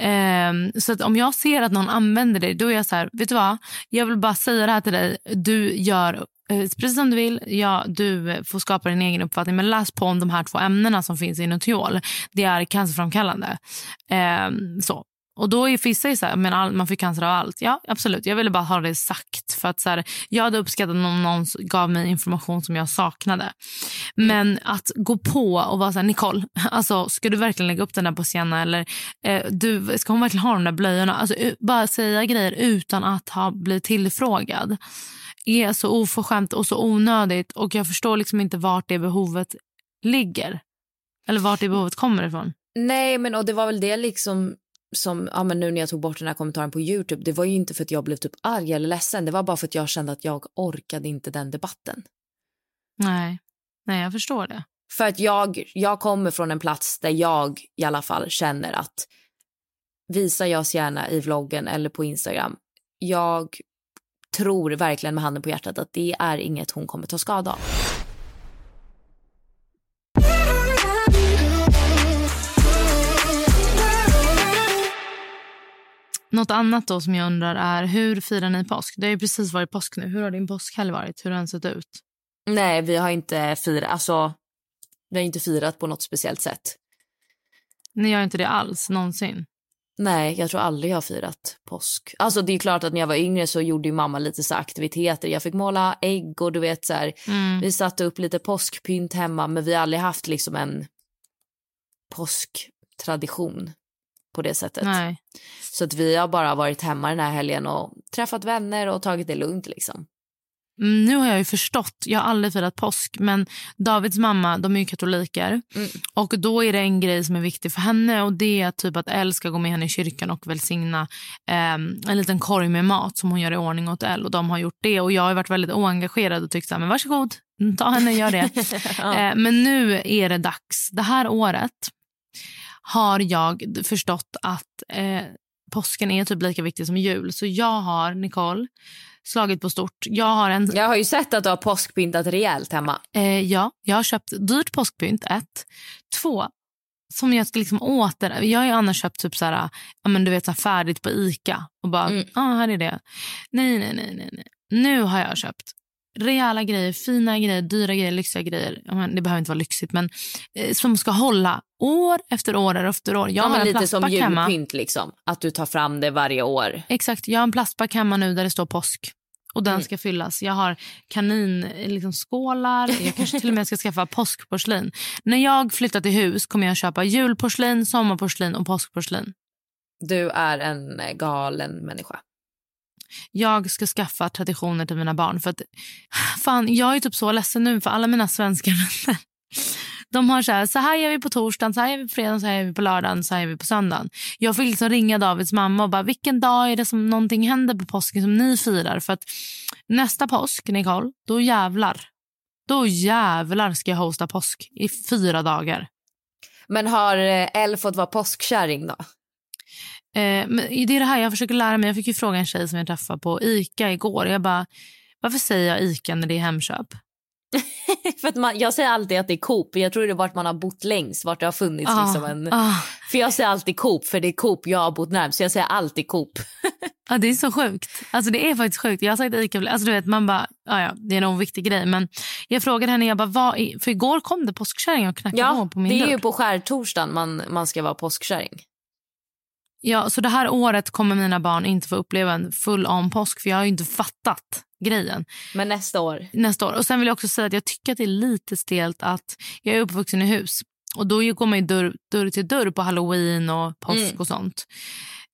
Ehm, så att om jag ser att någon använder det, då är jag så här, vet du vad? Jag vill bara säga det här till dig. Du gör eh, precis som du vill. Ja, du eh, får skapa din egen uppfattning. Men läs på om de här två ämnena som finns i Inotiol. Det är cancerframkallande. Ehm, så. Och då är vissa så här, men all, man får cancer av allt. Ja, absolut. Jag ville bara ha det sagt. För att så här, Jag hade uppskattat om någon gav mig information som jag saknade. Men att gå på och vara så här, Nicole, alltså, ska du verkligen lägga upp den där på Sienna? Eller eh, du, ska hon verkligen ha de där blöjorna? Alltså, u- bara säga grejer utan att ha blivit tillfrågad är så oförskämt och så onödigt. Och jag förstår liksom inte vart det behovet ligger. Eller vart det behovet kommer ifrån. Nej, men och det var väl det liksom som ja, men nu när jag tog bort den här kommentaren på Youtube. Det var ju inte för att jag blev typ arg eller ledsen. Det var bara för att jag kände att jag orkade inte den debatten. Nej, Nej jag förstår det. För att jag, jag kommer från en plats där jag i alla fall känner att visar jag oss gärna i vloggen eller på Instagram. Jag tror verkligen med handen på hjärtat att det är inget hon kommer ta skada av. Något annat då som jag undrar är hur firar ni påsk? Det har ju precis varit påsk nu. Hur har din påskhelg varit? Hur har den sett ut? Nej, vi har inte firat, alltså vi har inte firat på något speciellt sätt. Ni gör inte det alls någonsin. Nej, jag tror aldrig jag har firat påsk. Alltså det är klart att när jag var yngre så gjorde ju mamma lite så aktiviteter. Jag fick måla ägg och du vet så här. Mm. Vi satte upp lite påskpynt hemma men vi har aldrig haft liksom en påsktradition på det sättet. Nej. Så att vi har bara varit hemma den här helgen och träffat vänner och tagit det lugnt liksom. Mm, Nu har jag ju förstått, jag har aldrig firat påsk, men Davids mamma de är ju katoliker. Mm. Och då är det en grej som är viktig för henne och det är typ att Elle ska gå med henne i kyrkan och välsigna ehm, en liten korg med mat som hon gör i ordning åt Elle. Och de har gjort det och jag har varit väldigt oengagerad och tyckt så här, men varsågod, ta henne och gör det. eh, men nu är det dags. Det här året har jag förstått att eh, påsken är typ lika viktig som jul. Så jag har, Nicole, slagit på stort. Jag har en Jag har ju sett att du har påskpyntat rejält hemma. Eh, ja, jag har köpt dyrt påskpynt, ett. Två, som jag ska liksom åter... Jag har ju annars köpt typ så här, ja, men du vet, så färdigt på Ica och bara, ja, Mm. ah, här är det. Nej, nej, nej, nej, nej. Nu har jag köpt rejäla grejer, fina grejer, dyra grejer, lyxiga grejer. Det behöver inte vara lyxigt, men eh, som ska hålla år efter år efter år. Jag Ja, har en lite som julpynt liksom. Att du tar fram det varje år. Exakt, jag har en plastback hemma nu där det står påsk. Och den Mm. ska fyllas. Jag har kanin, eh, liksom skålar. Jag kanske till och med ska skaffa påskporslin. När jag flyttar till hus kommer jag köpa julporslin, sommarporslin och påskporslin. Du är en eh, galen människa. Jag ska skaffa traditioner till mina barn. För att, fan, jag är typ så ledsen nu för alla mina svenska vänner. De har så här, så här gör vi på torsdagen, så här gör vi på fredagen, så här gör vi på lördagen, så här gör vi på söndagen. Jag fick liksom ringa Davids mamma och bara, vilken dag är det som någonting händer på påsken som ni firar? För att nästa påsk, Nicole, då jävlar. Då jävlar ska jag hosta påsk i fyra dagar. Men har eh, Elle fått vara påskkärring då? Eh, men det är det här jag försöker lära mig. Jag fick ju fråga en tjej som jag träffade på Ica igår. Jag bara, varför säger jag Ica när det är Hemköp? För att man, jag säger alltid att det är Coop. Jag tror det är vart man har bott längst, vart det har funnits Ah, liksom en... ah. För jag säger alltid Coop, för det är Coop jag har bott närmast. Så jag säger alltid Coop. Ja, det är så sjukt. Alltså det är faktiskt sjukt. Jag har sagt Ica, alltså du vet man bara, ja, ja, det är en oviktig grej. Men jag frågade henne, jag bara, vad är, för igår kom det påskkärring och knackade Ja, på min det är dörr. ju på skärtorsdagen man, man ska vara påskkärring. Ja, så det här året kommer mina barn inte få uppleva en full on påsk för jag har inte fattat grejen. Men nästa år. Nästa år. Och sen vill jag också säga att jag tycker att det är lite stelt att jag är uppvuxen i hus och då går man ju dörr, dörr till dörr på halloween och påsk Mm. och sånt.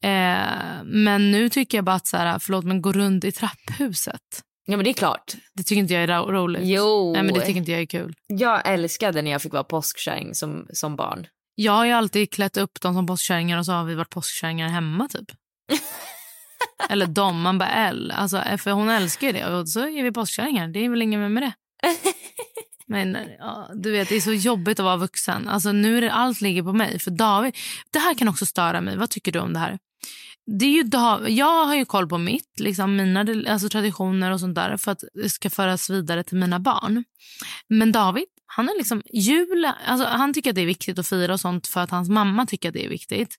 Eh, men nu tycker jag bara att så här, förlåt men gå runt i trapphuset. Ja men det är klart. Det tycker inte jag är ro- roligt. Jo. Nej, men det tycker inte jag är kul. Jag älskade när jag fick vara påskkärring som, som barn. Jag har ju alltid klätt upp dem som påskkärringar och så har vi varit påskkärringar hemma typ. Eller de, man bara L. Alltså, för hon älskar ju det och så är vi påskkärringar. Det är väl inget med det. Men ja, du vet, det är så jobbigt att vara vuxen. Alltså, nu är det, allt ligger på mig. För David, det här kan också störa mig. Vad tycker du om det här? Det är ju Dav- jag har ju koll på mitt, liksom mina alltså, traditioner och sånt där för att det ska föras vidare till mina barn. Men David, han är liksom jul, alltså, han tycker att det är viktigt att fira och sånt för att hans mamma tycker att det är viktigt.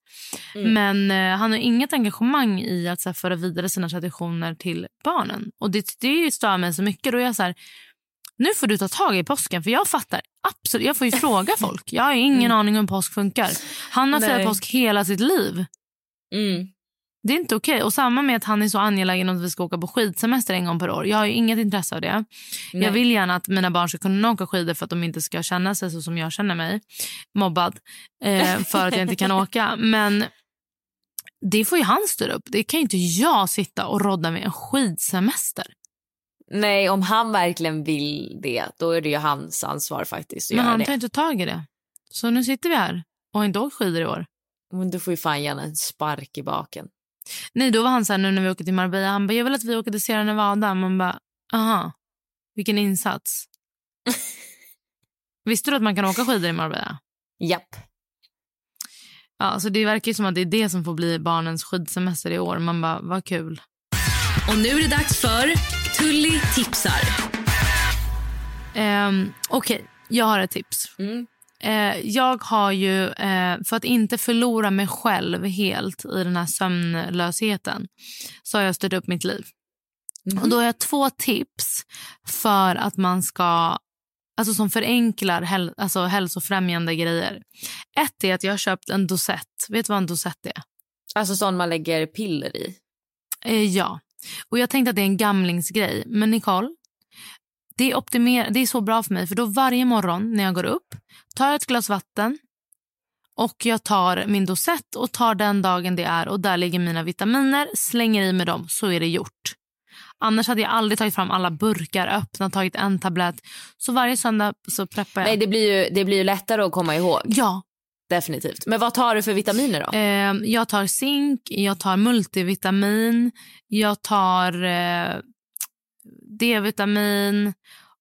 Mm. Men eh, han har inget engagemang i att så här, föra vidare sina traditioner till barnen. Och det, det stör mig så mycket. Då är jag så här, nu får du ta tag i påsken för jag fattar absolut. Jag får ju fråga folk. Jag har ingen aning om hur påsk funkar. Han har firat Mm. Påsk hela sitt liv. Mm. Det är inte okej. Och samma med att han är så angelägen om att vi ska åka på skidsemester en gång per år. Jag har ju inget intresse av det. Nej. Jag vill gärna att mina barn ska kunna åka skidor för att de inte ska känna sig så som jag känner mig. Mobbad. Eh, för att jag inte kan åka. Men det får ju han styra upp. Det kan ju inte jag sitta och rodda med en skidsemester. Nej, om han verkligen vill det, då är det ju hans ansvar faktiskt Men han det. tar inte tag i det. Så nu sitter vi här och har inte åkt skidor i år. Men du får ju fan gärna en spark i baken. Nej, då var han så här nu när vi åker till Marbella. Han bara, jag vill att vi åker till Sierra Nevada. Man bara, aha, vilken insats. Visste du att man kan åka skidor i Marbella? Japp. Ja, så det verkar ju som att det är det som får bli barnens skidsemester i år. Man bara, vad kul. Och nu är det dags för Tully tipsar. Um, Okej, jag har ett tips. Mm. Eh, jag har ju, eh, för att inte förlora mig själv helt i den här sömnlösheten så har jag styrt upp mitt liv. Och Då har jag två tips för att man ska Alltså som förenklar häl alltså hälsofrämjande grejer. Ett är att jag har köpt en dosett. Vet du vad en dosett är? Alltså sån man lägger piller i. Eh, ja. Och jag tänkte att det är en gamlingsgrej. Men Nicole, det är, optimer det är så bra för mig. För då varje morgon när jag går upp tar jag ett glas vatten och jag tar min dosett och tar den dagen det är och där ligger mina vitaminer, slänger i med dem så är det gjort. Annars hade jag aldrig tagit fram alla burkar, öppnat, tagit en tablett. Så varje söndag så preppar jag. Nej, det blir, ju, det blir ju lättare att komma ihåg. Ja, Definitivt. Men vad tar du för vitaminer då? Eh, jag tar zink, jag tar multivitamin, jag tar eh, D-vitamin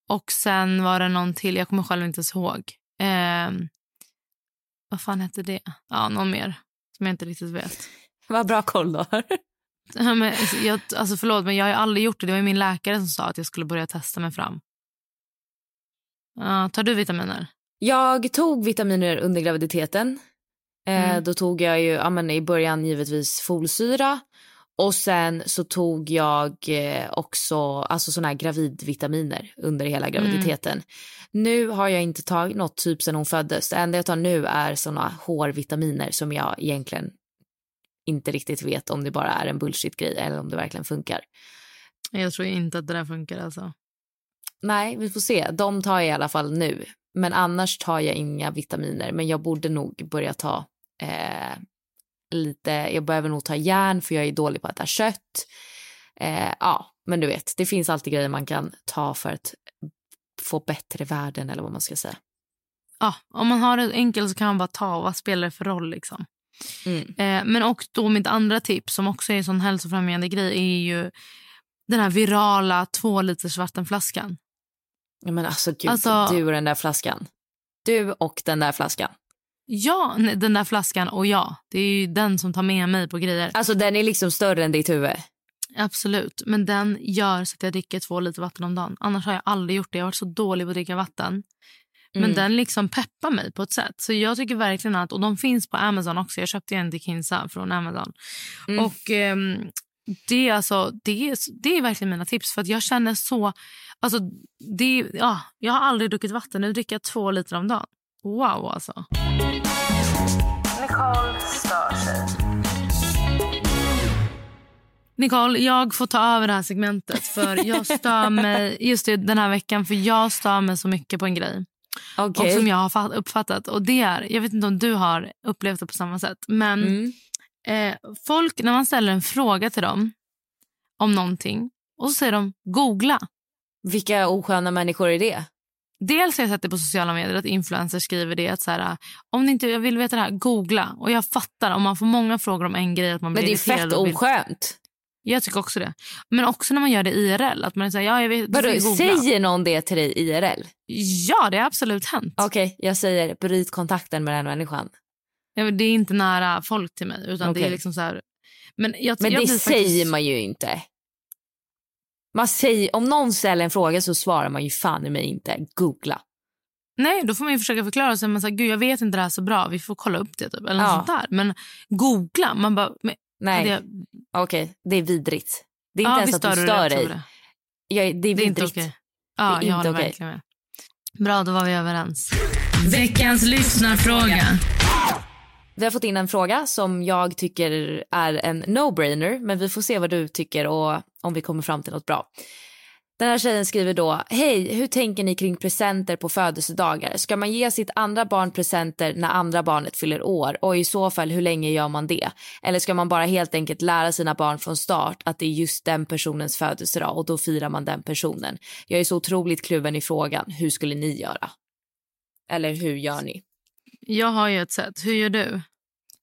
och sen var det någon till. Jag kommer själv inte ens ihåg. Eh, vad fan hette det? Ja, någon mer som jag inte riktigt vet. Vad bra koll du har. Ja, men, jag, alltså förlåt, men jag har aldrig gjort det. Det var min läkare som sa att jag skulle börja testa mig fram. Ja, tar du vitaminer? Jag tog vitaminer under graviditeten. Eh, Mm. Då tog jag ju ja, men i början givetvis folsyra Och sen så tog jag eh, också alltså såna här gravidvitaminer under hela graviditeten. Nu har jag inte tagit något typ sen hon föddes. Det enda jag tar nu är såna hårvitaminer som jag egentligen inte riktigt vet om det bara är en bullshit-grej eller om det verkligen funkar. Jag tror inte att det där funkar. Alltså. Nej, vi får se. De tar jag i alla fall nu. Men annars tar jag inga vitaminer. Men jag borde nog börja ta eh, lite. Jag behöver nog ta järn för jag är dålig på att äta kött. Eh, ja, men du vet, det finns alltid grejer man kan ta för att få bättre värden eller vad man ska säga. Ja, om man har det enkelt så kan man bara ta. Vad spelar det för roll? liksom? Mm. Eh, men och då mitt andra tips som också är en sån hälsofrämjande grej är ju den här virala två liters vattenflaskan. Ja, men alltså gud, Alltså- du och den där flaskan. Du och den där flaskan. Ja, den där flaskan och ja. Det är ju den som tar med mig på grejer. Alltså den är liksom större än ditt huvud. Absolut. Men den gör så att jag dricker två liter vatten om dagen. Annars har jag aldrig gjort det. Jag har varit så dålig på att dricka vatten. Men Mm. den liksom peppar mig på ett sätt. Så jag tycker verkligen att, och de finns på Amazon också. Jag köpte en till Kinsa från Amazon. Mm. Och ehm, det, är alltså, det, är, det är verkligen mina tips. För att jag känner så... Alltså, det, ja, jag har aldrig druckit vatten. Nu dricker jag två liter om dagen. Wow alltså. Nicole stör sig. Nicole, jag får ta över det här segmentet. För jag stör mig just det, den här veckan. För jag stör mig så mycket på en grej. Okej. Och som jag har fatt- uppfattat. Och det är, jag vet inte om du har upplevt det på samma sätt. Men Mm. eh, folk, när man ställer en fråga till dem om någonting. Och så säger de googla. Vilka osköna människor är det? Dels har jag sett det på sociala medier att influencers skriver det. Att så här, om ni inte vill veta det här, googla. Och jag fattar om man får många frågor om en grej att man blir Men det är fett vill- oskönt. Jag tycker också det. Men också när man gör det IRL. Att man säger, ja, jag vet, Vadå, säger någon det till dig IRL? Ja, det har absolut hänt. Okej, jag säger bryt kontakten med den människan. Ja, det är inte nära folk till mig. Utan det är liksom så här... Men, jag, Men jag det säger faktiskt- man ju inte. Man säger, om någon ställer en fråga så svarar man ju fan i mig inte. Googla. Nej, då får man ju försöka förklara. Säga, man säger, Gud, jag vet inte det här så bra. Vi får kolla upp det. Typ, eller Ja. sånt där. Men googla. Man bara... Men, Nej, det, okej, det är vidrigt. Det är inte ja, ens att du stör det, jag dig. det. Jag, det är Det är inte vidrigt. okej. Ja, Det är jag inte håller okej. verkligen med. Bra, då var vi överens. Veckans lyssnarfråga. Vi har fått in en fråga som jag tycker är en no-brainer men vi får se vad du tycker och om vi kommer fram till något bra. Den här tjejen skriver då, hej, hur tänker ni kring presenter på födelsedagar? Ska man ge sitt andra barn presenter när andra barnet fyller år? Och i så fall, hur länge gör man det? Eller ska man bara helt enkelt lära sina barn från start att det är just den personens födelsedag och då firar man den personen? Jag är så otroligt kluven i frågan, hur skulle ni göra? Eller hur gör ni? Jag har ju ett sätt. Hur gör du?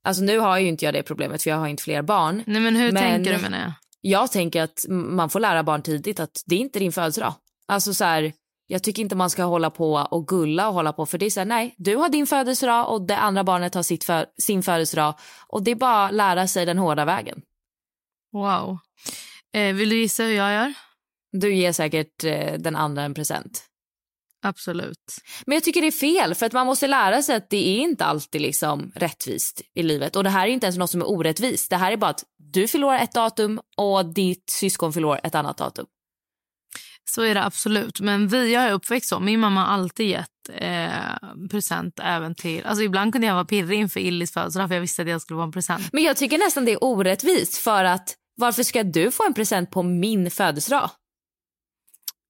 Alltså nu har ju inte jag det problemet för jag har inte fler barn. Nej, men hur Men- tänker du menar jag? Jag tänker att man får lära barn tidigt att det är inte din födelsedag. Alltså så här, jag tycker inte man ska hålla på och gulla och hålla på för det är så här, nej, du har din födelsedag och det andra barnet har sitt för, sin födelsedag och det är bara att lära sig den hårda vägen. Wow. Eh, vill du gissa hur jag gör? Du ger säkert eh, den andra en present. Absolut. Men jag tycker det är fel för att man måste lära sig att det är inte alltid liksom rättvist i livet och det här är inte ens något som är orättvist. Det här är bara att du förlorar ett datum och ditt syskon förlorar ett annat datum. Så är det absolut. Men vi, jag är uppväxt så. Min mamma har alltid gett eh, present även till... Alltså ibland kunde jag vara pirrig inför Illis födelsedag för jag visste att jag skulle få en present. Men jag tycker nästan det är orättvist för att varför ska du få en present på min födelsedag?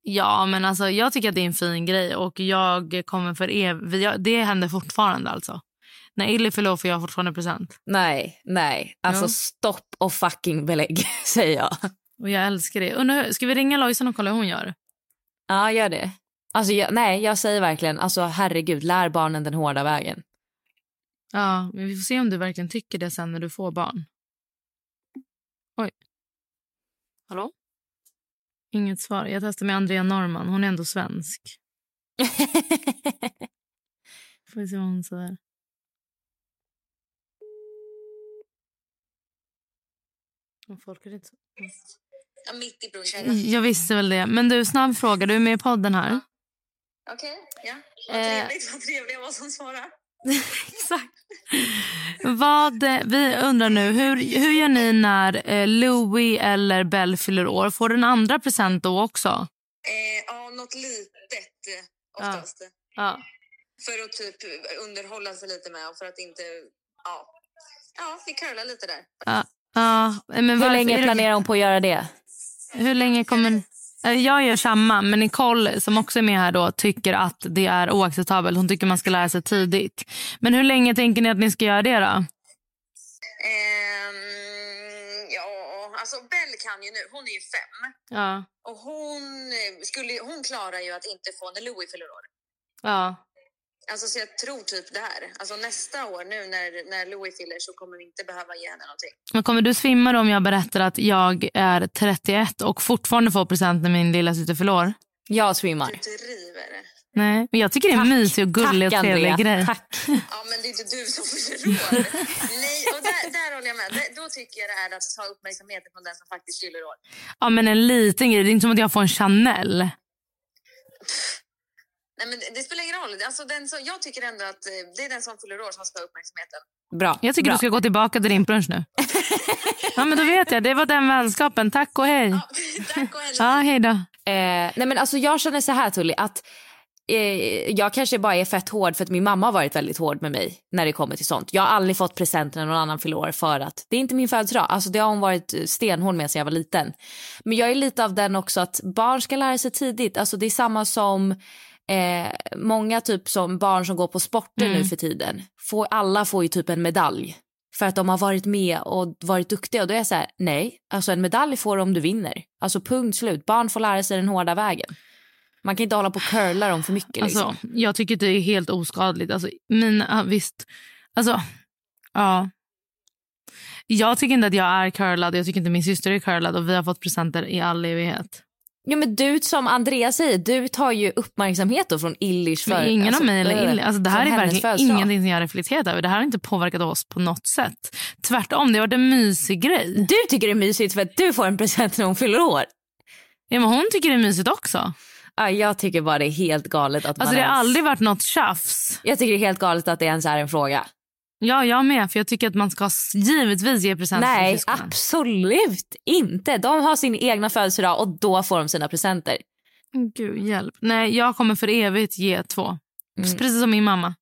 Ja, men alltså jag tycker att det är en fin grej och jag kommer för ev- Det händer fortfarande alltså. När Illy fyller år får jag fortfarande present. Nej, nej. Alltså Ja. stopp och fucking belägg säger jag. Och jag älskar det. Undrar, ska vi ringa Lojsan och kolla hur hon gör? Ja, gör det. Alltså jag, nej, jag säger verkligen, alltså herregud, lär barnen den hårda vägen. Ja, men vi får se om du verkligen tycker det sen när du får barn. Oj. Hallå? Inget svar. Jag testar med Andrea Norman. Hon är ändå svensk. Får vi se vad hon säger. Folk är inte så... Ja, mitt i brorsan. Jag visste väl det. Men du, snabb fråga. Du är med i podden här. Okej, ja. Vad Eh. trevligt, vad trevligt var som svarar. Exakt. Vad, eh, vi undrar nu, hur, hur gör ni när eh, Louis eller Belle fyller år? Får den andra present då också? Eh, ja, något litet eh, oftast. Ja. För att typ underhålla sig lite med och för att inte... Ja, ja vi curlar lite där. Ja. ja men Hur länge planerar hon på att göra det? Hur länge kommer... Eh, Jag gör samma, men Nicole som också är med här då tycker att det är oacceptabelt. Hon tycker man ska lära sig tidigt. Men hur länge tänker ni att ni ska göra det då? Ehm, ja, alltså Belle kan ju nu. Hon är ju fem. Ja. Och hon, skulle, hon klarar ju att inte få när Louis fyller år. Ja. Alltså så jag tror typ det här. Alltså nästa år nu när, när Louis fyller så kommer vi inte behöva ge henne någonting. Men kommer du svimma då om jag berättar att jag är 31 och fortfarande får present när min lilla syster fyller år? Jag svimmar. Du driver. Nej, men jag tycker det är en mysig och gullig Tack, och trevlig Andrea. grej. Tack. Ja, men det är inte du som fyller år. Nej, och där, där håller jag med. Det- Då tycker jag det är att ta uppmärksamheten från den som faktiskt fyller år. Ja, men en liten grej. Det är inte som att jag får en Chanel. Nej, men det- spelar ingen roll. Alltså, den som, jag tycker ändå att eh, det är den som fyller år som ska ha uppmärksamheten. Bra. Jag tycker Bra. du ska gå tillbaka till din brunch nu. ja, men då vet jag. Det var den vänskapen. Tack och hej. Tack och hej. Ja, hej då. Eh, nej men alltså jag känner så här Tully att eh, jag kanske bara är fett hård för att min mamma har varit väldigt hård med mig när det kommer till sånt. Jag har aldrig fått present när någon annan fyller år för att det är inte min födelsedag. Alltså det har hon varit stenhård med sedan jag var liten. Men jag är lite av den också att barn ska lära sig tidigt. Alltså det är samma som eh, många typ som barn som går på sporter Mm. nu för tiden. Får, alla får ju typ en medalj för att de har varit med och varit duktiga. Och då är jag så här, nej, alltså en medalj får du om du vinner. Alltså punkt slut. Barn får lära sig den hårda vägen. Man kan inte hålla på och curla dem för mycket. Liksom. Alltså, jag tycker det är helt oskadligt. Alltså, mina, visst. Alltså, ja. Jag tycker inte att jag är curlad. Jag tycker inte min syster är curlad. Och vi har fått presenter i all evighet. Ja, men du som Andrea säger, du tar ju uppmärksamhet då från Illish för... Ingen alltså, av mig eller eh, Illy. Alltså, det här är verkligen födelsedag. ingenting som jag har reflekterat över. Det här har inte påverkat oss på något sätt. Tvärtom, det har varit en mysig grej. Du tycker det är mysigt för att du får en present när hon fyller år. Ja, men hon tycker det är mysigt också. Ja, jag tycker bara det är helt galet att Alltså, man det har ens... aldrig varit något tjafs. Jag tycker det är helt galet att det ens är en fråga. Ja, jag med. För jag tycker att man ska givetvis ge presenter till Nej, syskonen. absolut inte. De har sin egna födelsedag och då får de sina presenter. Gud, hjälp. Nej, jag kommer för evigt ge två. Mm. Precis som min mamma.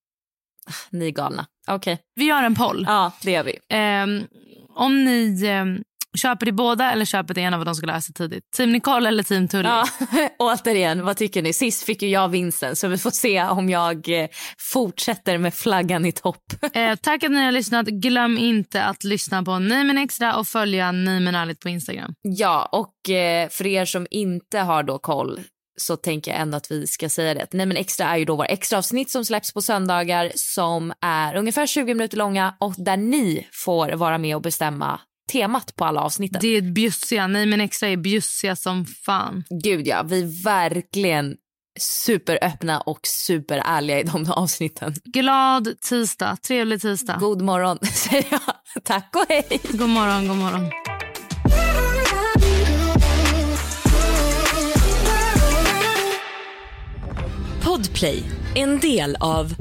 Ni är galna. Okej. Vi gör en poll. Ja, det gör vi. Ehm, om ni ehm, köper till båda eller köper till en av vad de ska lära sig tidigt. Team Nicole eller Team Tully? Ja, återigen, vad tycker ni? Sist fick ju jag vinsten så vi får se om jag eh, fortsätter med flaggan i topp. Eh, tack att ni har lyssnat. Glöm inte att lyssna på Nej men extra och följa Nej men ärligt på Instagram. Ja, och eh, för er som inte har då koll så tänker jag ändå att vi ska säga det. Nej men extra är ju då våra extra avsnitt som släpps på söndagar som är ungefär 20 minuter långa och där ni får vara med och bestämma temat på alla avsnitten. Det är bjussiga. Nej men extra är bjussiga som fan. Gud ja, vi är verkligen superöppna och superärliga i de avsnitten. Glad tisdag. Trevlig tisdag. God morgon säger jag. Tack och hej. God morgon, god morgon. Podplay, en del av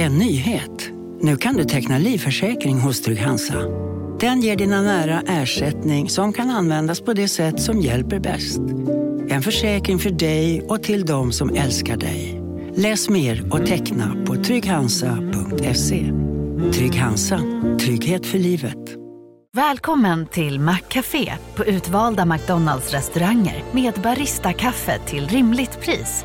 En nyhet. Nu kan du teckna livförsäkring hos Trygg-Hansa. Den ger dina nära ersättning som kan användas på det sätt som hjälper bäst. En försäkring för dig och till de som älskar dig. Läs mer och teckna på trygghansa.se. Trygg Hansa. Trygghet för livet. Välkommen till Maccafé på utvalda McDonalds restauranger med Baristakaffe till rimligt pris.